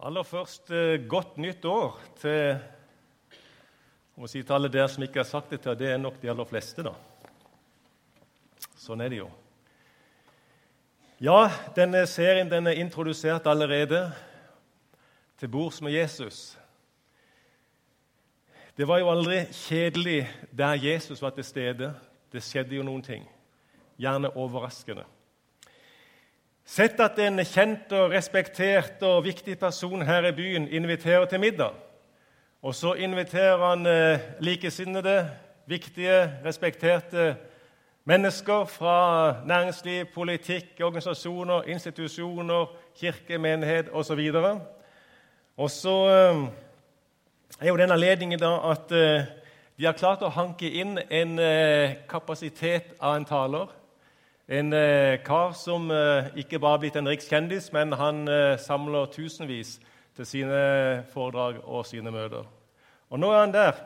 Aller først eh, godt nytt år til, si, til alle dere som ikke har sagt det til. Det er nok de aller fleste, da. Sånn er det jo. Ja, denne serien den er introdusert allerede til bords med Jesus. Det var jo aldri kjedelig der Jesus var til stede. Det skjedde jo noen ting. Gjerne overraskende. Sett at en kjent og respektert og viktig person her i byen inviterer til middag. Og så inviterer han eh, likesinnede, viktige, respekterte mennesker fra næringsliv, politikk, organisasjoner, institusjoner, kirke, menighet osv. Og så eh, er jo den anledningen da at eh, de har klart å hanke inn en kapasitet av en taler en eh, kar som eh, ikke bare er blitt en rikskjendis, men han eh, samler tusenvis til sine foredrag og sine møter. Og nå er han der.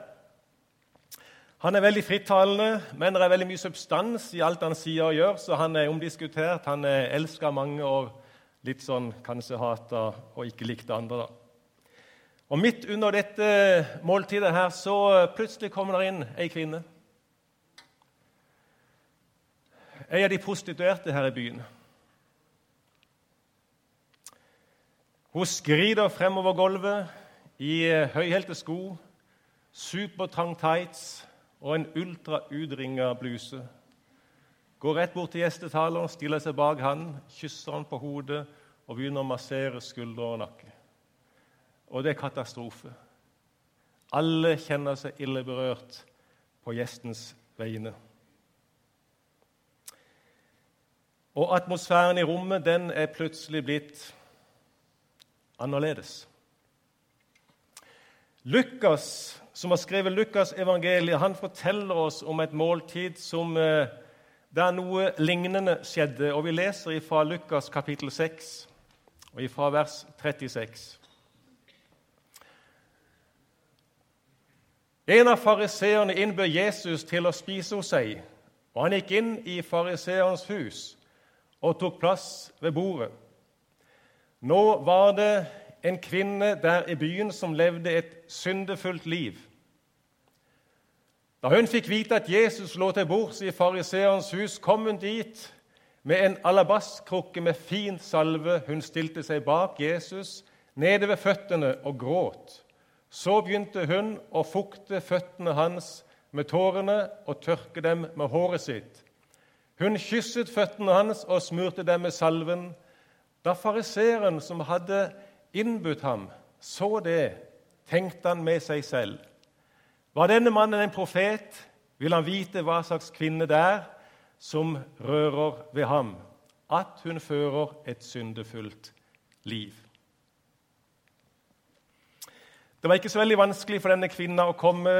Han er veldig frittalende, men det er veldig mye substans i alt han sier og gjør, så han er omdiskutert. Han er elska av mange og litt sånn kanskje hata og ikke likte andre. da. Og Midt under dette måltidet her så plutselig kommer det inn ei kvinne. En av de prostituerte her i byen. Hun skrider fremover gulvet i høyhælte sko, supertrang tights og en ultrautringa bluse. Går rett bort til gjestetaleren, stiller seg bak han, kysser han på hodet og begynner å massere skuldre og nakke. Og det er katastrofe. Alle kjenner seg ille berørt på gjestens vegne. Og atmosfæren i rommet den er plutselig blitt annerledes. Lukas, som har skrevet Lukas evangeliet, han forteller oss om et måltid som, eh, der noe lignende skjedde. Og Vi leser fra Lukas kapittel 6 og fra vers 36. En av fariseerne innbød Jesus til å spise hos seg, og han gikk inn i fariseerens hus og tok plass ved bordet. Nå var det en kvinne der i byen som levde et syndefullt liv. Da hun fikk vite at Jesus lå til bords i fariseerens hus, kom hun dit med en alabastkrukke med fin salve. Hun stilte seg bak Jesus nede ved føttene og gråt. Så begynte hun å fukte føttene hans med tårene og tørke dem med håret sitt. Hun kysset føttene hans og smurte dem med salven. Da fariseeren som hadde innbudt ham, så det, tenkte han med seg selv. Var denne mannen en profet, vil han vite hva slags kvinne det er som rører ved ham, at hun fører et syndefullt liv. Det var ikke så veldig vanskelig for denne kvinna å komme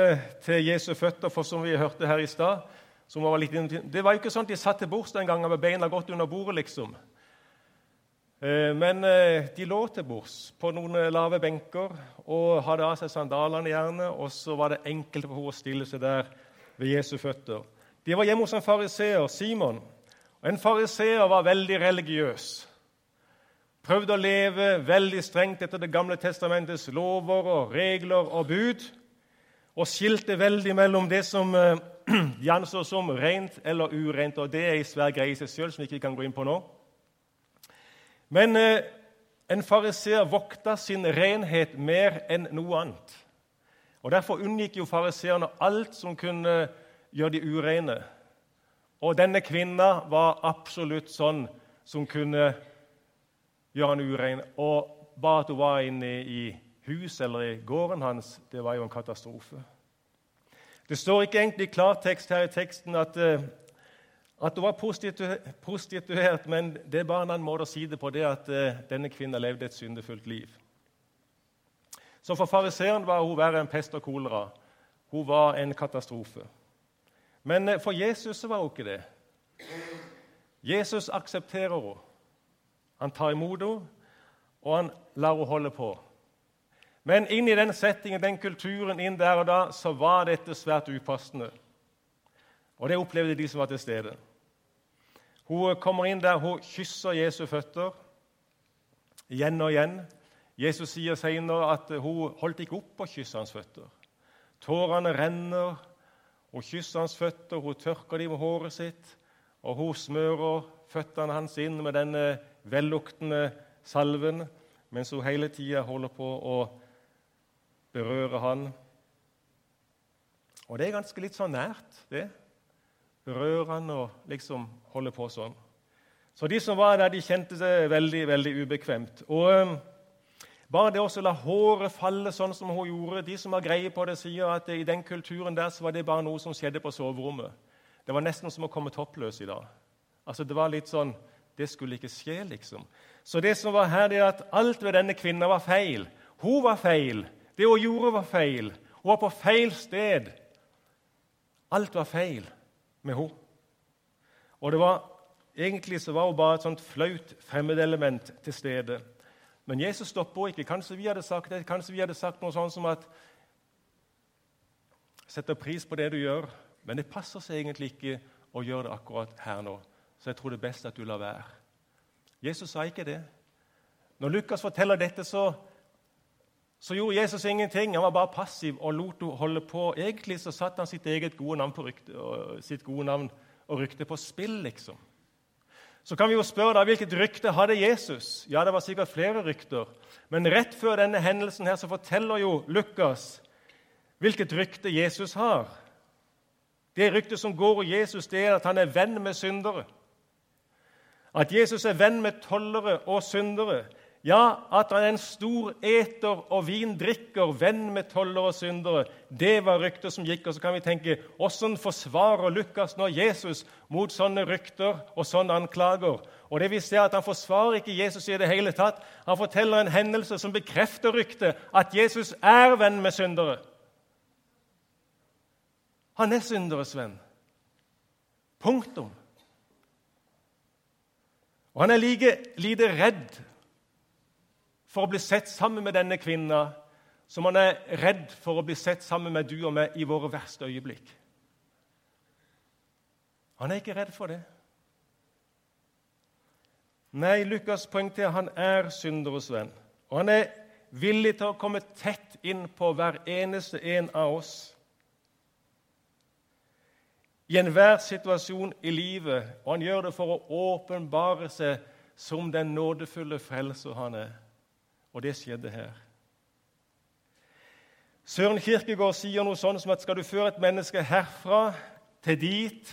til Jesu føtter, for som vi hørte her i stad, var litt, det var jo ikke sånn at de satt til bords den gangen med beina godt under bordet. liksom. Eh, men eh, de lå til bords på noen eh, lave benker og hadde av seg sandalene. gjerne, Og så var det enkelt for henne å stille seg der ved Jesu føtter. De var hjemme hos en fariseer, Simon. Og En fariseer var veldig religiøs. Prøvde å leve veldig strengt etter Det gamle testamentets lover og regler og bud. Og skilte veldig mellom det som anså som rent eller urent, og det er en svær greie i seg sjøl som vi ikke kan gå inn på nå. Men eh, en fariseer vokta sin renhet mer enn noe annet. Og Derfor unngikk jo fariseerne alt som kunne gjøre de ureine. Og denne kvinna var absolutt sånn som kunne gjøre han urein. Og bare at hun var inne i huset eller i gården hans, det var jo en katastrofe. Det står ikke egentlig klartekst her i teksten at, eh, at hun var prostituert, men det er bare en annen måte å si det på, det at eh, denne kvinnen levde et syndefullt liv. Så for fariseeren var hun verre enn pest og kolera. Hun var en katastrofe. Men eh, for Jesus var hun ikke det. Jesus aksepterer henne. Han tar imot henne, og han lar henne holde på. Men inn i den settingen, den kulturen, inn der og da, så var dette svært upassende. Og det opplevde de som var til stede. Hun kommer inn der, hun kysser Jesu føtter igjen og igjen. Jesus sier senere at hun holdt ikke opp å kysse hans føtter. Tårene renner, hun kysser hans føtter, hun tørker dem med håret sitt, og hun smører føttene hans inn med denne velluktende salven, mens hun hele tida holder på å berøre han. Og det er ganske litt sånn nært, det. Berøre han og liksom holde på sånn. Så de som var der, de kjente seg veldig, veldig ubekvemt. Og bare det å la håret falle sånn som hun gjorde De som har greie på det, sier at i den kulturen der så var det bare noe som skjedde på soverommet. Det var nesten som å komme toppløs i dag. Altså Det var litt sånn Det skulle ikke skje, liksom. Så det som var her, det er at alt ved denne kvinna var feil. Hun var feil. Det hun gjorde, var feil. Hun var på feil sted. Alt var feil med henne. Og det var, egentlig så var hun bare et sånt flaut fremmedelement til stede. Men Jesus stopper ikke. Kanskje vi hadde sagt det, kanskje vi hadde sagt noe sånt som at Setter pris på det du gjør, men det passer seg egentlig ikke å gjøre det akkurat her nå. Så jeg tror det er best at du lar være. Jesus sa ikke det. Når Lukas forteller dette, så, så gjorde Jesus ingenting. Han var bare passiv og lot henne holde på. Egentlig så satte han sitt eget gode navn, rykte, sitt gode navn og rykte på spill, liksom. Så kan vi jo spørre da, Hvilket rykte hadde Jesus? Ja, det var sikkert flere rykter. Men rett før denne hendelsen her så forteller jo Lukas hvilket rykte Jesus har. Det ryktet som går om Jesus, det er at han er venn med syndere. At Jesus er venn med tollere og syndere. Ja, at han er en stor eter og vindrikker, venn med tollere og syndere. Det var ryktet som gikk. Og så kan vi tenke hvordan forsvarer Lukas nå Jesus mot sånne rykter og sånne anklager? Og det vi ser at Han forsvarer ikke Jesus i det hele tatt. Han forteller en hendelse som bekrefter ryktet, at Jesus er venn med syndere. Han er synderes venn. Punktum. Og han er like lite redd for å bli sett sammen med denne kvinna som han er redd for å bli sett sammen med du og meg i våre verste øyeblikk. Han er ikke redd for det. Nei, Lukas poengterer han er synderes venn. Og han er villig til å komme tett inn på hver eneste en av oss. I enhver situasjon i livet, og han gjør det for å åpenbare seg som den nådefulle frelser han er. Og det skjedde her. Søren Kirkegård sier noe sånn som at skal du føre et menneske herfra til dit,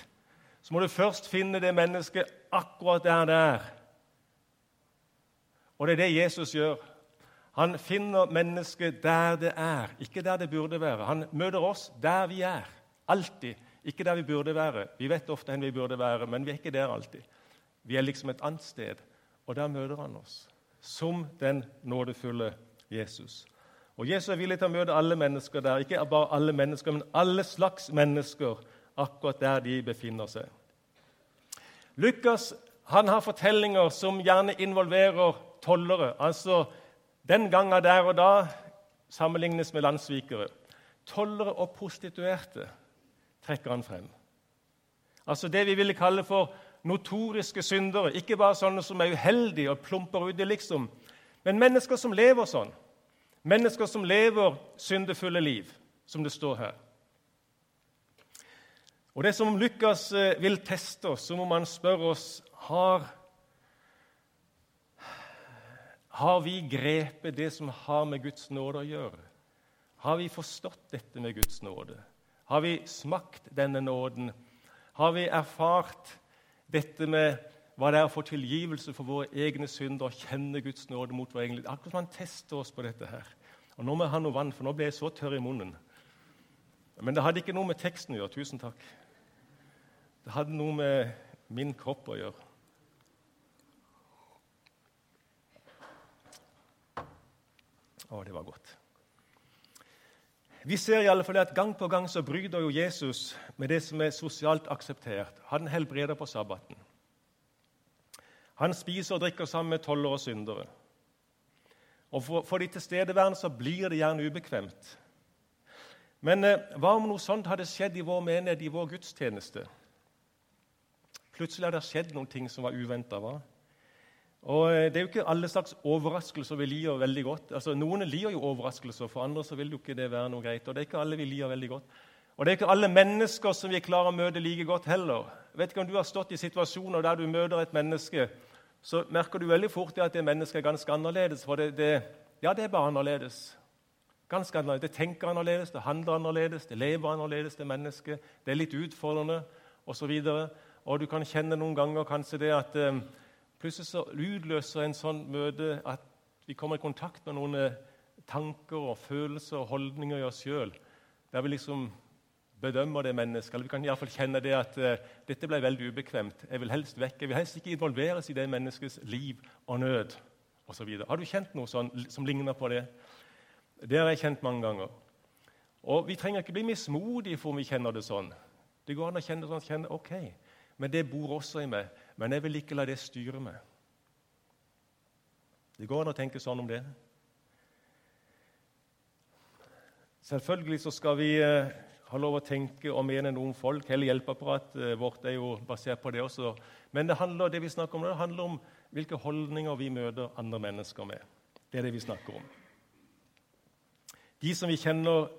så må du først finne det mennesket akkurat der det er. Og det er det Jesus gjør. Han finner mennesket der det er, ikke der det burde være. Han møter oss der vi er. Alltid. Ikke der vi burde være. Vi vet ofte hvor vi burde være, men vi er ikke der alltid. Vi er liksom et annet sted, og der møter han oss som den nådefulle Jesus. Og Jesus er villig til å møte alle mennesker der. Ikke bare alle mennesker, men alle slags mennesker akkurat der de befinner seg. Lukas han har fortellinger som gjerne involverer tollere. Altså den gangen der og da sammenlignes med landssvikere. Tollere og prostituerte trekker han frem. Altså det vi ville kalle for notoriske syndere. Ikke bare sånne som er uheldige og plumper uti, liksom, men mennesker som lever sånn. Mennesker som lever syndefulle liv, som det står her. Og Det er som om Lukas eh, vil teste oss, som om han spør oss har, har vi grepet det som har med Guds nåde å gjøre. Har vi forstått dette med Guds nåde? Har vi smakt denne nåden? Har vi erfart dette med hva det er å få tilgivelse for våre egne synder og kjenne Guds nåde mot vår egen liv. Akkurat som han tester oss på dette her. Og Nå må jeg ha noe vann, for nå ble jeg så tørr i munnen. Men det hadde ikke noe med teksten å gjøre. Tusen takk. Det hadde noe med min kropp å gjøre. Å, det var godt. Vi ser i alle fall at Gang på gang så bryter jo Jesus med det som er sosialt akseptert. Han helbreder på sabbaten. Han spiser og drikker sammen med toller og syndere. Og For, for de tilstedeværende så blir det gjerne ubekvemt. Men eh, hva om noe sånt hadde skjedd i vår menighet, i vår gudstjeneste? Plutselig hadde det skjedd noen ting som var uventa. Og eh, Det er jo ikke alle slags overraskelser vi liker veldig godt. Altså, Noen liker jo overraskelser, for andre så vil jo ikke det være noe greit. Og det er ikke alle vi liker veldig godt. Og det er ikke alle mennesker som vi klarer å møte like godt heller. Jeg vet ikke om du har stått i situasjoner der du møter et menneske, så merker du veldig fort at det mennesket er ganske annerledes. For det, det, ja, det er bare annerledes. Ganske annerledes. Det tenker annerledes, det handler annerledes, det lever annerledes, det mennesket. Det er litt utfordrende osv. Og, så og du kan kjenne noen ganger kanskje det at eh, plutselig så utløser en sånn møte at vi kommer i kontakt med noen eh, tanker og følelser og holdninger i oss sjøl, der vi liksom bedømmer det mennesket. Eller vi kan iallfall kjenne det at uh, dette ble veldig ubekvemt. Jeg vil helst vekk. Jeg vil helst ikke involveres i det menneskets liv og nød osv. Har du kjent noe sånn som ligner på det? Det har jeg kjent mange ganger. Og Vi trenger ikke bli mismodige for om vi kjenner det sånn. Det går an å kjenne sånn, kjenne, ok, men det bor også i meg. Men jeg vil ikke la det styre meg. Det går an å tenke sånn om det. Selvfølgelig så skal vi eh, ha lov å tenke og mene noe om folk. Hele hjelpeapparatet eh, vårt er jo basert på det også. Men det, handler, det vi snakker om, det handler om hvilke holdninger vi møter andre mennesker med. Det er det vi snakker om. De som vi kjenner,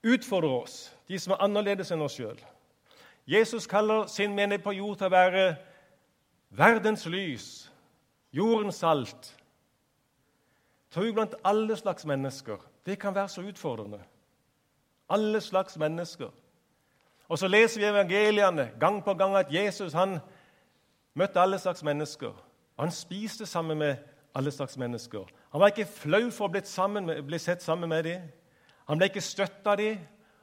utfordrer oss. De som er annerledes enn oss sjøl. Jesus kaller sin menighet på jord til å være verdens lys, jordens salt. Tro blant alle slags mennesker. Det kan være så utfordrende. Alle slags mennesker. Og så leser vi evangeliene gang på gang at Jesus han møtte alle slags mennesker. Han spiste sammen med alle slags mennesker. Han var ikke flau for å bli, med, bli sett sammen med dem. Han ble ikke støtt av dem.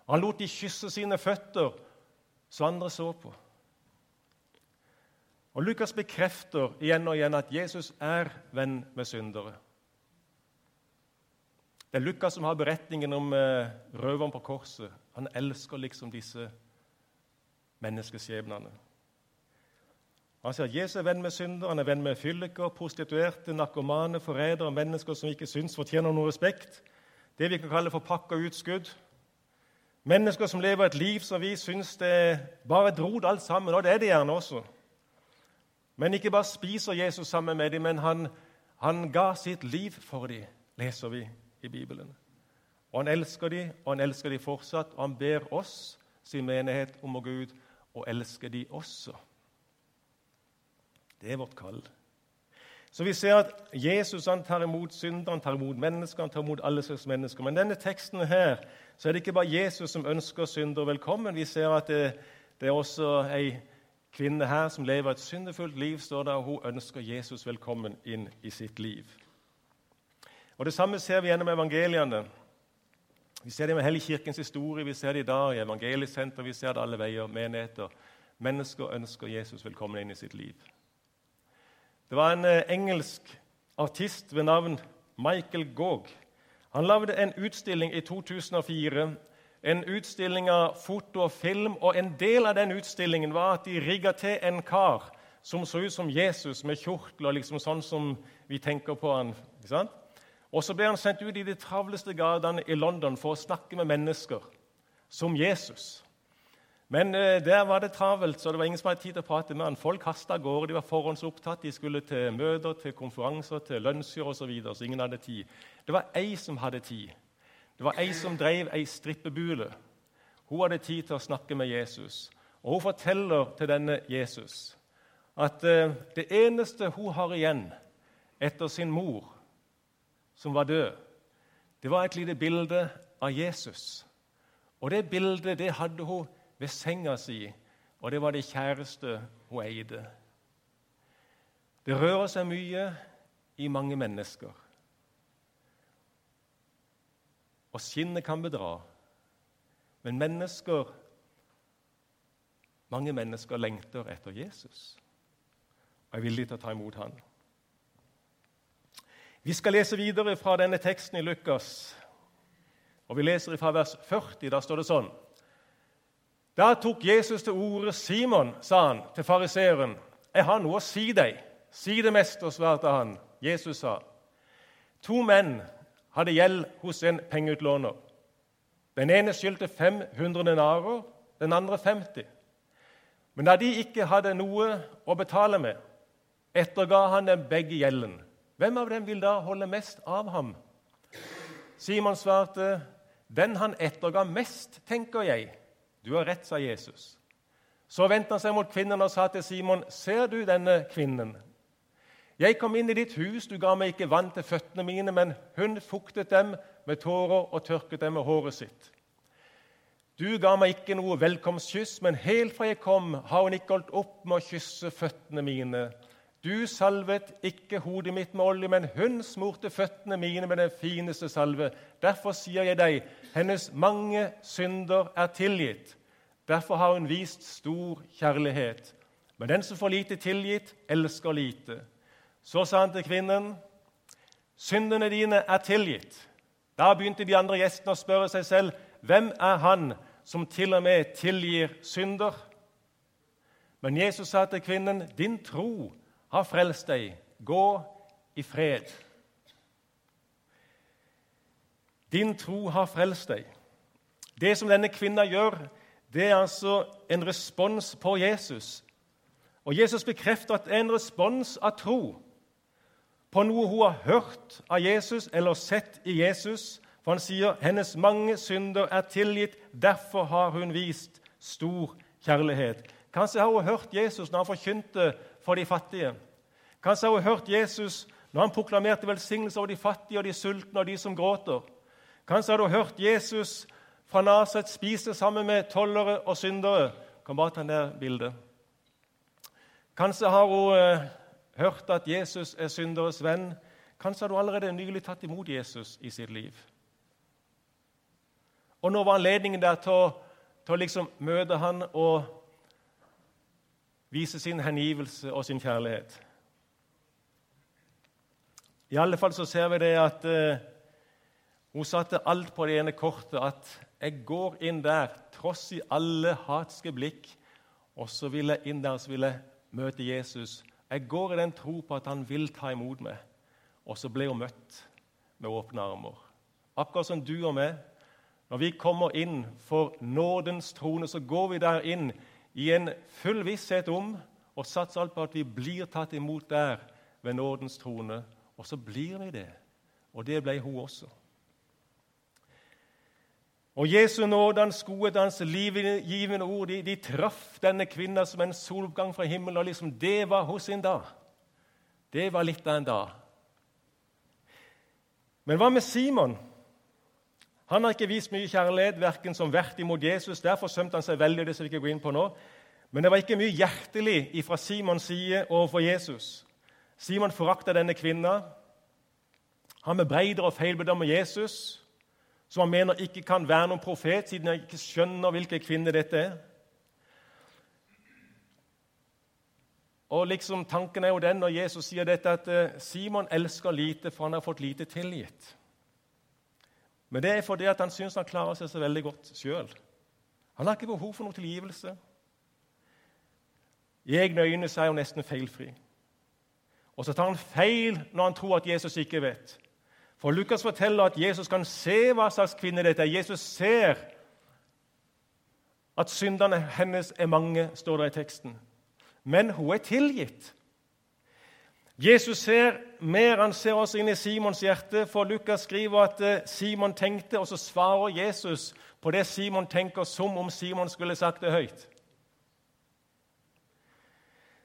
Han lot de kysse sine føtter så andre så på. Og Lukas bekrefter igjen og igjen at Jesus er venn med syndere. Det er Lukas som har beretningen om eh, røveren på korset. Han elsker liksom disse menneskeskjebnene. Han sier at Jesus er venn med syndere, han er venn med fylliker, prostituerte, narkomane, forrædere, mennesker som ikke syns fortjener noe respekt. Det vi kan kalle for pakka utskudd. Mennesker som lever et liv som vi syns det er bare et rot alt sammen, og det er det gjerne også. Men ikke bare spiser Jesus sammen med dem, men han, han ga sitt liv for dem, leser vi i Bibelen. Og Han elsker dem, og han elsker dem fortsatt, og han ber oss, sin menighet, om å gå ut og elske dem også. Det er vårt kall. Så vi ser at Jesus han tar imot syndere, han tar imot mennesker, han tar imot alle slags mennesker. Men denne teksten her, så er det ikke bare Jesus som ønsker syndere velkommen. Vi ser at det, det er også ei kvinne her som lever et syndefullt liv, står der, og hun ønsker Jesus velkommen inn i sitt liv. Og Det samme ser vi gjennom evangeliene. Vi ser det med hele kirkens historie, vi ser det i dag i Evangeliesenteret, vi ser det alle veier, menigheter. Mennesker ønsker Jesus velkommen inn i sitt liv. Det var en eh, engelsk artist ved navn Michael Gaug. Han lagde en utstilling i 2004, en utstilling av foto og film. og En del av den utstillingen var at de rigga til en kar som så ut som Jesus, med kjortel liksom sånn som vi tenker på han. Og Så ble han sendt ut i de travleste gatene i London for å snakke med mennesker som Jesus. Men eh, der var det travelt, så det var ingen som hadde tid til å prate med han. Folk hasta av gårde, de var forhåndsopptatt, de skulle til møter, til konferanser, til lunsjer osv. Så, videre, så ingen hadde tid. Det var ei som hadde tid. Det var ei som drev ei strippebule. Hun hadde tid til å snakke med Jesus. Og Hun forteller til denne Jesus at uh, det eneste hun har igjen etter sin mor, som var død, det var et lite bilde av Jesus. Og det bildet det hadde hun ved senga si, og det var det kjæreste hun eide. Det rører seg mye i mange mennesker. Og skinnet kan bedra. Men mennesker, mange mennesker lengter etter Jesus og er villige til å ta imot han. Vi skal lese videre fra denne teksten i Lukas. Og Vi leser fra vers 40. Da står det sånn da tok Jesus til orde. 'Simon', sa han til fariseeren, 'jeg har noe å si deg.' 'Si det, mester', svarte han. Jesus sa, 'To menn hadde gjeld hos en pengeutlåner.' 'Den ene skyldte 500 denarer, den andre 50.' Men da de ikke hadde noe å betale med, etterga han dem begge gjelden. Hvem av dem vil da holde mest av ham? Simon svarte, 'Den han etterga mest, tenker jeg.' Du har rett, sa Jesus. Så vendte han seg mot kvinnen og sa til Simon, 'Ser du denne kvinnen?' Jeg kom inn i ditt hus, du ga meg ikke vann til føttene mine, men hun fuktet dem med tårer og tørket dem med håret sitt. Du ga meg ikke noe velkomstkyss, men helt fra jeg kom, har hun ikke holdt opp med å kysse føttene mine. Du salvet ikke hodet mitt med olje, men hun smurte føttene mine med den fineste salve. Derfor sier jeg deg, hennes mange synder er tilgitt. Derfor har hun vist stor kjærlighet. Men den som får lite tilgitt, elsker lite. Så sa han til kvinnen, 'Syndene dine er tilgitt.' Da begynte de andre gjestene å spørre seg selv, 'Hvem er han som til og med tilgir synder?' Men Jesus sa til kvinnen, 'Din tro har frelst deg. Gå i fred.' Din tro har frelst deg. Det som denne kvinna gjør, det er altså en respons på Jesus. Og Jesus bekrefter at det er en respons av tro på noe hun har hørt av Jesus eller sett i Jesus. For han sier hennes mange synder er tilgitt, derfor har hun vist stor kjærlighet. Kanskje har hun hørt Jesus når han forkynte for de fattige. Kanskje har hun hørt Jesus når han proklamerte velsignelse over de fattige og de sultne og de som gråter. Kanskje har du hørt Jesus fra Naset spise sammen med tollere og syndere. Kan bare ta ned bildet. Kanskje har hun eh, hørt at Jesus er synderes venn. Kanskje har du allerede nylig tatt imot Jesus i sitt liv. Og nå var anledningen der til å, til å liksom møte han og vise sin hengivelse og sin kjærlighet. I alle fall så ser vi det at eh, hun satte alt på det ene kortet. At jeg går inn der tross i alle hatske blikk, og så vil jeg inn der så vil jeg møte Jesus jeg går i den tro på at han vil ta imot meg. Og så ble hun møtt med åpne armer. Akkurat som du og meg. Når vi kommer inn for nådens trone, så går vi der inn i en full visshet om og satser alt på at vi blir tatt imot der ved nådens trone. Og så blir vi det. Og det ble hun også. Og Jesu nåde, hans godhet, hans livgivende ord de, de traff denne kvinna som en soloppgang fra himmelen. og liksom, Det var hos sin da. Det var litt av en dag. Men hva med Simon? Han har ikke vist mye kjærlighet, verken som vert imot Jesus. Derfor sømte han seg veldig. det skal vi ikke gå inn på nå. Men det var ikke mye hjertelig fra Simons side overfor Jesus. Simon forakta denne kvinna. Han bebreider og feilbedømmer Jesus som han mener ikke kan være noen profet, siden han ikke skjønner hvilken kvinne dette er. Og liksom Tanken er jo den når Jesus sier dette, at eh, Simon elsker lite, for han har fått lite tilgitt. Men det er fordi at han syns han klarer seg så veldig godt sjøl. Han har ikke behov for noen tilgivelse. I egne øyne så er han nesten feilfri. Og så tar han feil når han tror at Jesus ikke vet. For Lukas forteller at Jesus kan se hva slags kvinne dette er. Jesus ser at syndene hennes er mange, står det i teksten. Men hun er tilgitt. Jesus ser mer, han ser også inn i Simons hjerte, for Lukas skriver at eh, Simon tenkte, og så svarer Jesus på det Simon tenker, som om Simon skulle sagt det høyt.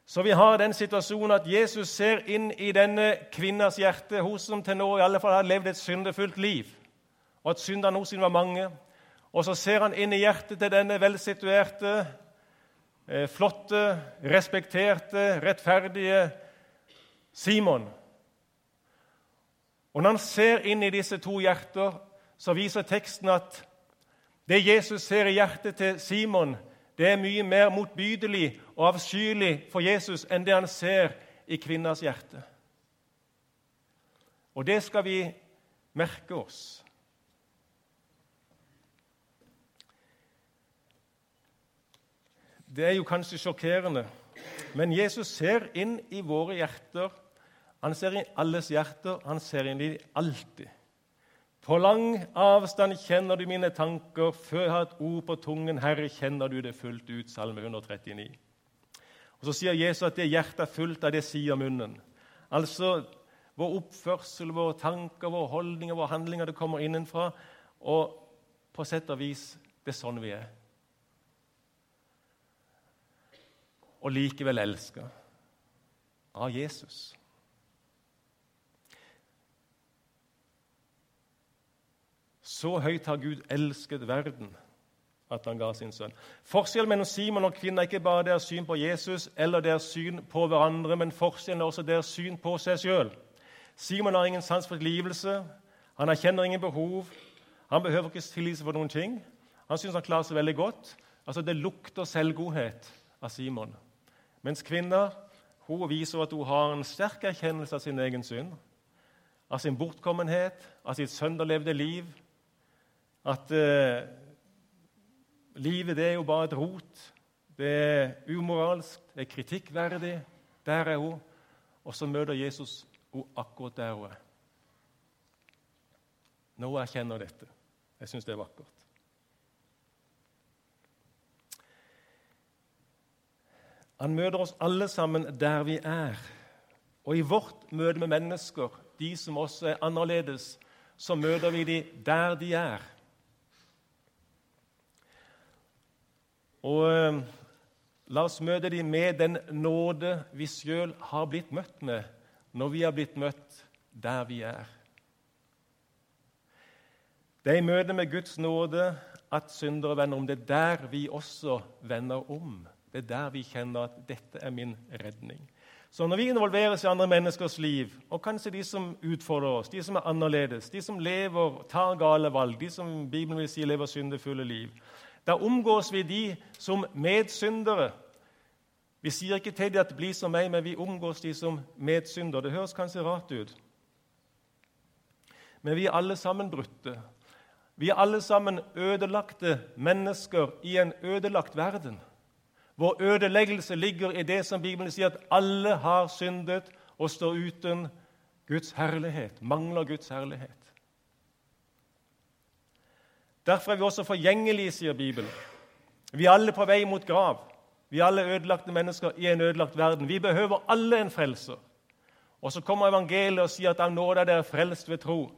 Så vi har den situasjonen at Jesus ser inn i denne kvinnas hjerte, hun som til nå i alle fall har levd et syndefullt liv, og at syndene hos henne var mange. Og så ser han inn i hjertet til denne velsituerte, eh, flotte, respekterte, rettferdige Simon. Og når han ser inn i disse to hjerter, så viser teksten at det Jesus ser i hjertet til Simon, det er mye mer motbydelig og avskyelig for Jesus enn det han ser i kvinnas hjerte. Og det skal vi merke oss. Det er jo kanskje sjokkerende, men Jesus ser inn i våre hjerter. Han ser inn i alles hjerter, han ser inn i alltid. På lang avstand kjenner du mine tanker, før jeg har et ord på tungen. Herre, kjenner du det fullt ut? Salme 139. Og Så sier Jesus at det hjertet er fullt av det sier munnen. Altså vår oppførsel, våre tanker, våre holdninger, våre handlinger, det kommer innenfra. Og på sett og vis det er sånn vi er. Og likevel elsker av Jesus. Så høyt har Gud elsket verden at han ga sin sønn. Forskjellen mellom Simon og kvinna er ikke bare deres syn på Jesus eller deres syn på hverandre, men forskjellen er også deres syn på seg sjøl. Simon har ingen sans for tilgivelse, han erkjenner ingen behov. Han behøver ikke tilgivelse for noen ting. Han syns han klarer seg veldig godt. Altså, Det lukter selvgodhet av Simon. Mens kvinner hun viser at hun har en sterk erkjennelse av sin egen synd, av sin bortkommenhet, av sitt sønderlevde liv. At eh, livet det er jo bare et rot. Det er umoralsk, det er kritikkverdig. Der er hun. Og så møter Jesus henne akkurat der hun er. Når hun erkjenner dette. Jeg syns det er vakkert. Han møter oss alle sammen der vi er. Og i vårt møte med mennesker, de som også er annerledes, så møter vi dem der de er. Og eh, la oss møte dem med den nåde vi sjøl har blitt møtt med når vi har blitt møtt der vi er. Det er i møte med Guds nåde at syndere vender om. Det er der vi også vender om. Det er der vi kjenner at 'dette er min redning'. Så når vi involveres i andre menneskers liv, og kanskje de som utfordrer oss, de som er annerledes, de som lever, tar gale valg, de som Bibelen vil si lever syndefulle liv, da omgås vi de som medsyndere. Vi sier ikke til dem at 'bli som meg', men vi omgås de som medsyndere. Det høres kanskje rart ut, men vi er alle sammen brutte. Vi er alle sammen ødelagte mennesker i en ødelagt verden. Vår ødeleggelse ligger i det som Bibelen sier, at alle har syndet og står uten Guds herlighet, mangler Guds herlighet. Derfor er vi også forgjengelige, sier Bibelen. Vi er alle på vei mot grav. Vi er alle ødelagte mennesker i en ødelagt verden. Vi behøver alle en frelser. Og så kommer evangeliet og sier at av nåde er dere frelst ved tro.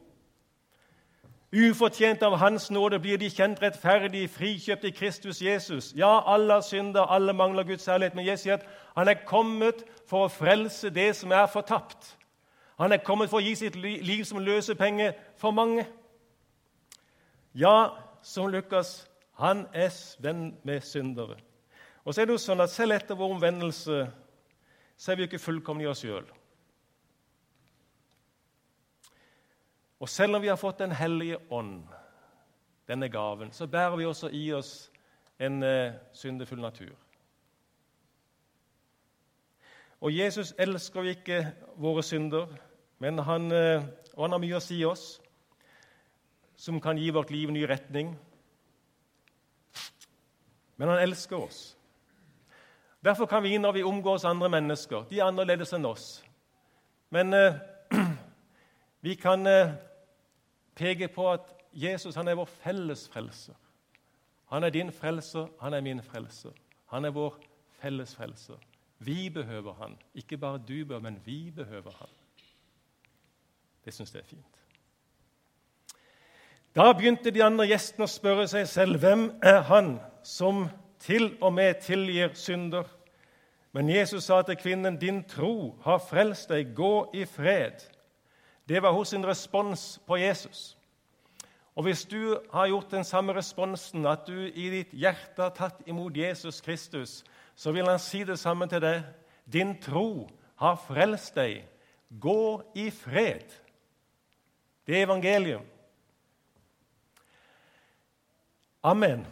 Ufortjent av Hans nåde blir de kjent rettferdig, frikjøpt i Kristus Jesus. Ja, alle har synder, alle mangler Guds herlighet, men Jesus sier at han er kommet for å frelse det som er fortapt. Han er kommet for å gi sitt liv som løsepenge for mange. Ja, som Lukas, han er venn med syndere. Og så er det jo sånn at Selv etter vår omvendelse så er vi ikke fullkomne i oss sjøl. Og selv om vi har fått Den hellige ånd, denne gaven, så bærer vi også i oss en eh, syndefull natur. Og Jesus elsker jo ikke våre synder, men han, uh, og han har mye å si oss som kan gi vårt liv ny retning. Men han elsker oss. Derfor kan vi, når vi omgås andre mennesker De er annerledes enn oss. Men eh, vi kan peker på at Jesus han er vår felles frelser. Han er din frelser, han er min frelser. Han er vår felles frelser. Vi behøver han. Ikke bare du bør, men vi behøver han. Det syns jeg er fint. Da begynte de andre gjestene å spørre seg selv hvem er han som til og med tilgir synder. Men Jesus sa til kvinnen, 'Din tro har frelst deg. Gå i fred.' Det var hos en respons på Jesus. Og Hvis du har gjort den samme responsen, at du i ditt hjerte har tatt imot Jesus Kristus, så vil han si det samme til deg. Din tro har frelst deg. Gå i fred. Det er evangelium. Amen.